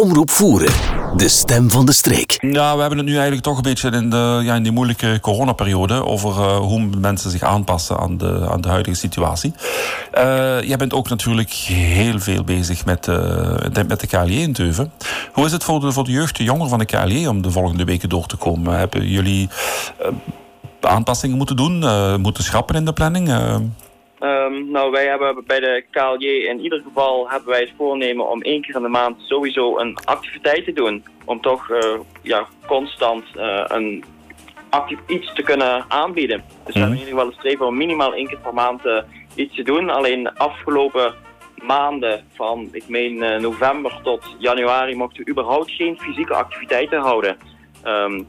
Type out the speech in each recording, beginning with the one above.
Omroep Voeren, de stem van de streek. Ja, we hebben het nu eigenlijk toch een beetje in, de, ja, in die moeilijke coronaperiode over uh, hoe mensen zich aanpassen aan de, aan de huidige situatie. Uh, jij bent ook natuurlijk heel veel bezig met, uh, met de KLJ in Teuven. Hoe is het voor de, voor de jeugd, de jongeren van de KLJ, om de volgende weken door te komen? Hebben jullie aanpassingen moeten doen, moeten schrappen in de planning? Um, nou, wij hebben bij de KLJ in ieder geval hebben wij het voornemen om één keer in de maand sowieso een activiteit te doen. Om toch uh, ja, constant uh, een iets te kunnen aanbieden. Dus we hebben in ieder geval een streven om minimaal één keer per maand uh, iets te doen. Alleen de afgelopen maanden van, ik meen november tot januari, mochten we überhaupt geen fysieke activiteiten houden. Um,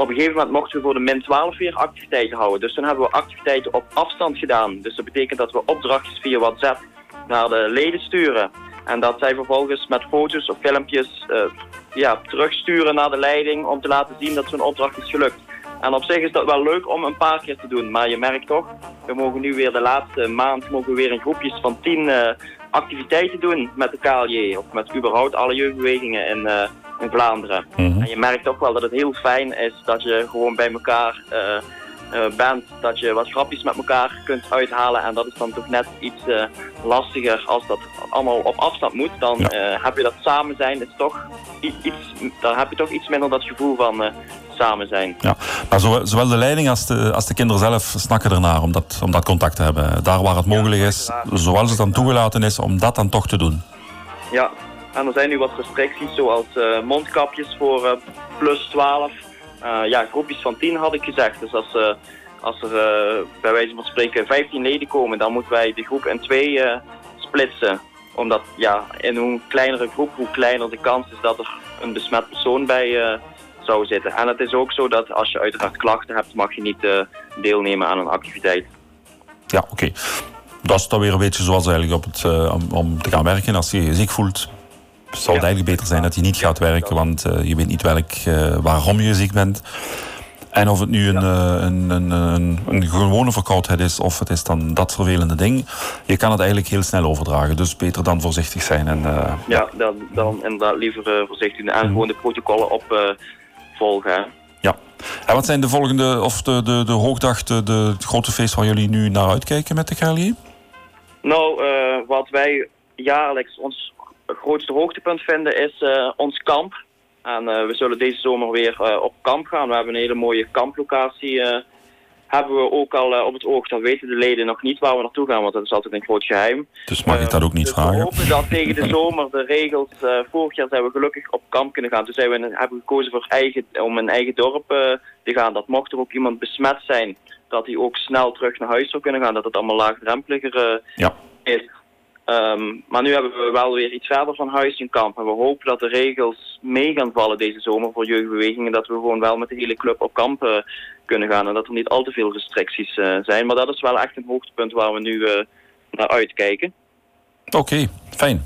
op een gegeven moment mochten we voor de min 12 weer activiteiten houden. Dus toen hebben we activiteiten op afstand gedaan. Dus dat betekent dat we opdrachtjes via WhatsApp naar de leden sturen. En dat zij vervolgens met foto's of filmpjes uh, ja, terugsturen naar de leiding om te laten zien dat zo'n opdracht is gelukt. En op zich is dat wel leuk om een paar keer te doen. Maar je merkt toch, we mogen nu weer de laatste maand mogen we weer in groepjes van tien uh, activiteiten doen met de KLJ. Of met überhaupt alle jeugdbewegingen in, uh, in Vlaanderen. Mhm. En je merkt toch wel dat het heel fijn is dat je gewoon bij elkaar uh, uh, bent. Dat je wat grapjes met elkaar kunt uithalen. En dat is dan toch net iets uh, lastiger als dat allemaal op afstand moet. Dan heb je dat samen zijn. Is toch iets, dan heb je toch iets minder dat gevoel van samen zijn. Ja, maar zowel de leiding als de, als de kinderen zelf snakken ernaar om dat, om dat contact te hebben. Daar waar het mogelijk is, zoals het dan toegelaten is, om dat dan toch te doen. Ja, en er zijn nu wat restricties zoals uh, mondkapjes voor uh, plus 12. Uh, ja, groepjes van 10 had ik gezegd. Dus als, als er bij wijze van spreken 15 leden komen, dan moeten wij de groep in twee splitsen. Omdat ja, in hoe kleinere groep, hoe kleiner de kans is dat er een besmet persoon bij zou zitten. En het is ook zo dat als je uiteraard klachten hebt, mag je niet deelnemen aan een activiteit. Ja, oké. Dat is dan weer een beetje zoals eigenlijk op het, om te gaan werken. Als je je ziek voelt, zal het eigenlijk beter zijn dat je niet gaat werken, want uh, je weet niet welk, uh, waarom je ziek bent. En of het nu een, uh, een, een, een, een, gewone verkoudheid is of het is dan dat vervelende ding, je kan het eigenlijk heel snel overdragen. Dus beter dan voorzichtig zijn. En, ja, dan, dan inderdaad liever voorzichtig en gewoon de protocollen opvolgen. Ja. En wat zijn de volgende, of de, de, de hoogdag, de, de, het grote feest waar jullie nu naar uitkijken met de GLJ? Nou, wat wij jaarlijks ons grootste hoogtepunt vinden is uh, ons kamp. En uh, we zullen deze zomer weer uh, op kamp gaan. We hebben een hele mooie kamplocatie. hebben we ook al op het oog. Dat weten de leden nog niet waar we naartoe gaan, want dat is altijd een groot geheim. Dus mag ik dat ook niet dus vragen? We hopen dat tegen de zomer de regels... vorig jaar zijn we gelukkig op kamp kunnen gaan. Toen zijn we, hebben we gekozen voor eigen, om een eigen dorp te gaan. Dat mocht er ook iemand besmet zijn, dat hij ook snel terug naar huis zou kunnen gaan. Dat het allemaal laagdrempeliger ja. is. Um, maar nu hebben we wel weer iets verder van huis in kamp. En we hopen dat de regels mee gaan vallen deze zomer voor jeugdbewegingen. Dat we gewoon wel met de hele club op kamp uh, kunnen gaan. En dat er niet al te veel restricties uh, zijn. Maar dat is wel echt een hoogtepunt waar we nu uh, naar uitkijken. Oké, fijn.